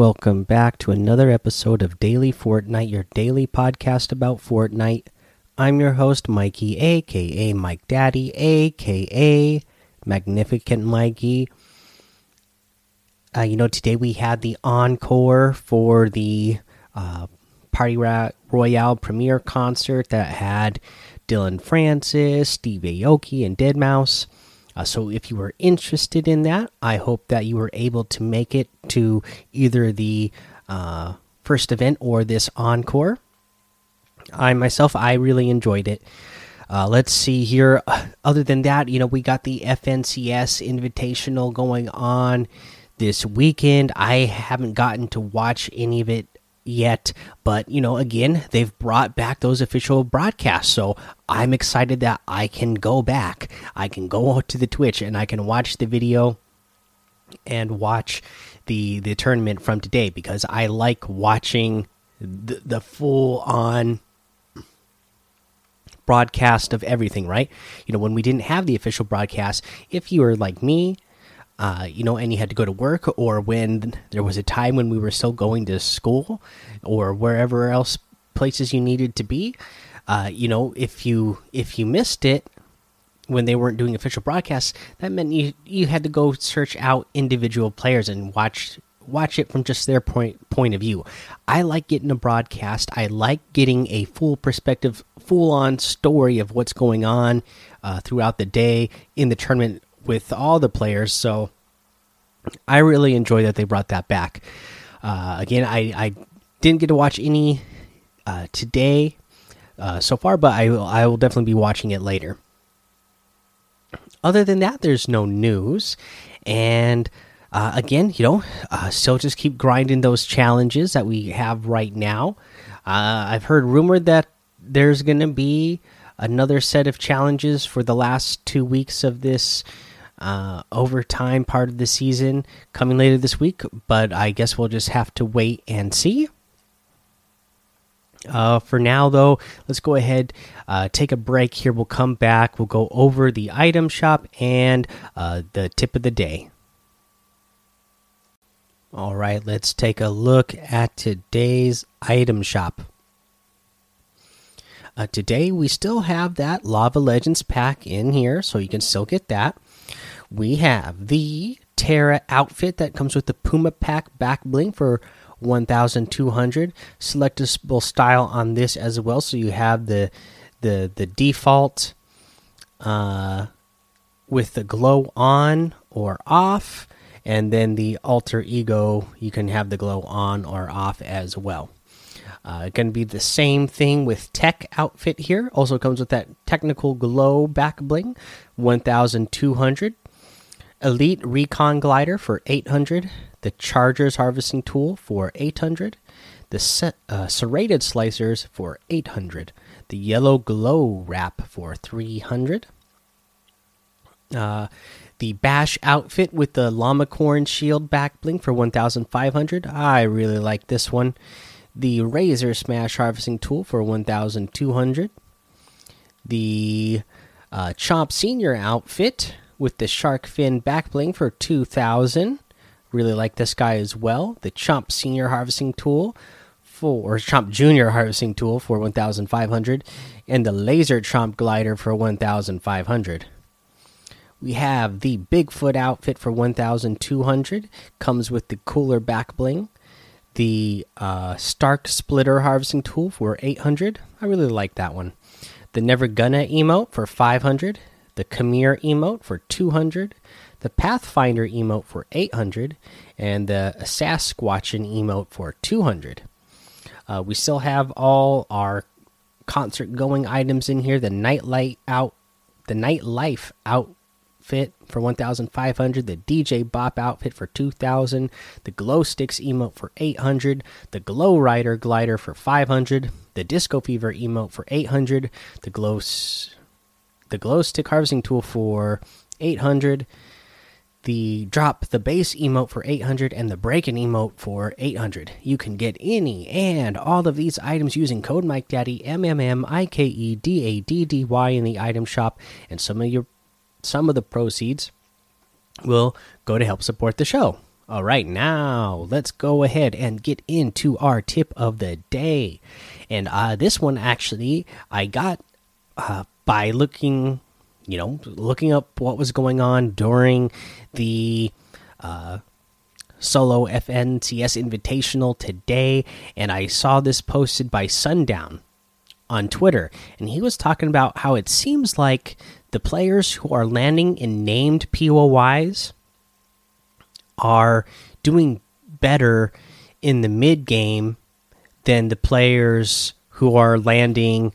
Welcome back to another episode of Daily Fortnite, your daily podcast about Fortnite. I'm your host, Mikey, aka Mike Daddy, aka Magnificent Mikey. Uh, you know, today we had the encore for the uh, Party Royale premiere concert that had Dillon Francis, Steve Aoki, and Deadmau5. Uh, so if you were interested in that, I hope that you were able to make it to either the uh, first event or this encore. I myself, I really enjoyed it. Uh, let's see here. Other than that, you know, we got the FNCS Invitational going on this weekend. I haven't gotten to watch any of it yet but you know again they've brought back those official broadcasts so i'm excited that i can go back. I can go to the twitch and i can watch the video and watch the the tournament from today because i like watching the, the full on broadcast of everything right? You know when we didn't have the official broadcast if you were like me uh, you know, and you had to go to work, or when there was a time when we were still going to school, or wherever else places you needed to be. Uh, you know, if you if you missed it when they weren't doing official broadcasts, that meant you you had to go search out individual players and watch watch it from just their point point of view. I like getting a broadcast. I like getting a full perspective, full on story of what's going on uh, throughout the day in the tournament with all the players. So I really enjoy that they brought that back. Uh, again, I, I didn't get to watch any uh, today uh, so far, but I will, I will definitely be watching it later. Other than that, there's no news. And uh, again, you know, uh, still just keep grinding those challenges that we have right now. Uh, I've heard rumored that there's going to be another set of challenges for the last two weeks of this uh, overtime part of the season coming later this week, but I guess we'll just have to wait and see. Uh, for now, though, let's go ahead, uh, take a break here. We'll come back. We'll go over the item shop and uh, the tip of the day. All right, let's take a look at today's item shop. Uh, today, we still have that Lava Legends pack in here, so you can still get that we have the Terra outfit that comes with the Puma Pack back bling for 1200 selectable style on this as well. So you have the the the default uh with the glow on or off. And then the alter ego you can have the glow on or off as well. Uh, going to be the same thing with tech outfit here. Also comes with that technical glow back bling 1200 Elite Recon Glider for 800, the Chargers Harvesting Tool for 800, the uh, Serrated Slicers for 800, the Yellow Glow Wrap for 300, uh, the Bash outfit with the Llama Corn Shield back bling for 1500. I really like this one. The Razor Smash Harvesting Tool for 1200. The uh, Chomp Senior outfit with the shark fin back bling for 2000 really like this guy as well. The chomp senior harvesting tool for or chomp junior harvesting tool for 1500 and the laser chomp glider for 1500 we have the bigfoot outfit for 1200 comes with the cooler back bling. The uh, stark splitter harvesting tool for 800 i really like that one. The never gonna emote for 500 the Khmer emote for 200, the Pathfinder emote for 800, and the Sasquatchin emote for 200. Uh, we still have all our concert going items in here. The nightlight out, the nightlife outfit for 1,500. The DJ Bop outfit for 2,000. The glow sticks emote for 800. The glow rider glider for 500. The disco fever emote for 800. The glow the glow stick harvesting tool for 800 the drop the bass emote for 800 and the break an emote for 800 you can get any and all of these items using code mike daddy m m m i k e d a d d y in the item shop and some of your some of the proceeds will go to help support the show All right, now let's go ahead and get into our tip of the day. And uh, this one actually I got uh, by looking, you know, looking up what was going on during the uh, solo FNCS Invitational today, and I saw this posted by Sundown on Twitter, and he was talking about how it seems like the players who are landing in named POIs are doing better in the mid game than the players who are landing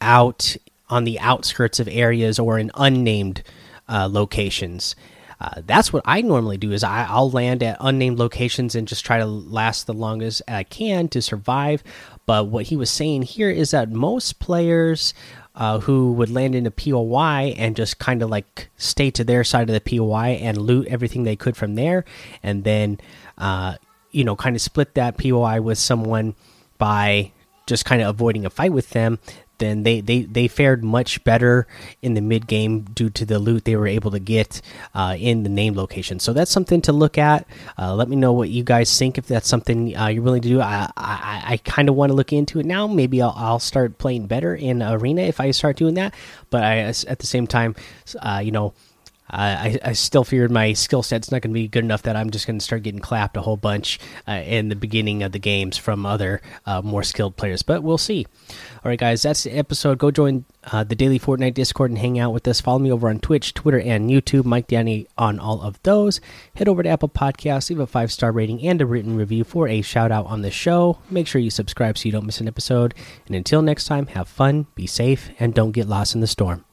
out on the outskirts of areas or in unnamed uh, locations. Uh, that's what I normally do. Is I, will land at unnamed locations and just try to last the longest I can to survive. But what he was saying here is that most players uh, who would land in a POI and just kind of like stay to their side of the POI and loot everything they could from there, and then uh, you know kind of split that POI with someone by just kind of avoiding a fight with them then they, they, they fared much better in the mid game due to the loot they were able to get uh, in the name location. So that's something to look at. Uh, let me know what you guys think if that's something uh, you're willing to do. I I, I kind of want to look into it now. Maybe I'll, I'll start playing better in arena if I start doing that. But I at the same time, uh, you know I, I still feared my skill set's not going to be good enough that I'm just going to start getting clapped a whole bunch uh, in the beginning of the games from other uh, more skilled players. But we'll see. All right, guys, that's the episode. Go join uh, the daily Fortnite Discord and hang out with us. Follow me over on Twitch, Twitter, and YouTube. Mike Daddy on all of those. Head over to Apple Podcasts, leave a five star rating and a written review for a shout out on the show. Make sure you subscribe so you don't miss an episode. And until next time, have fun, be safe, and don't get lost in the storm.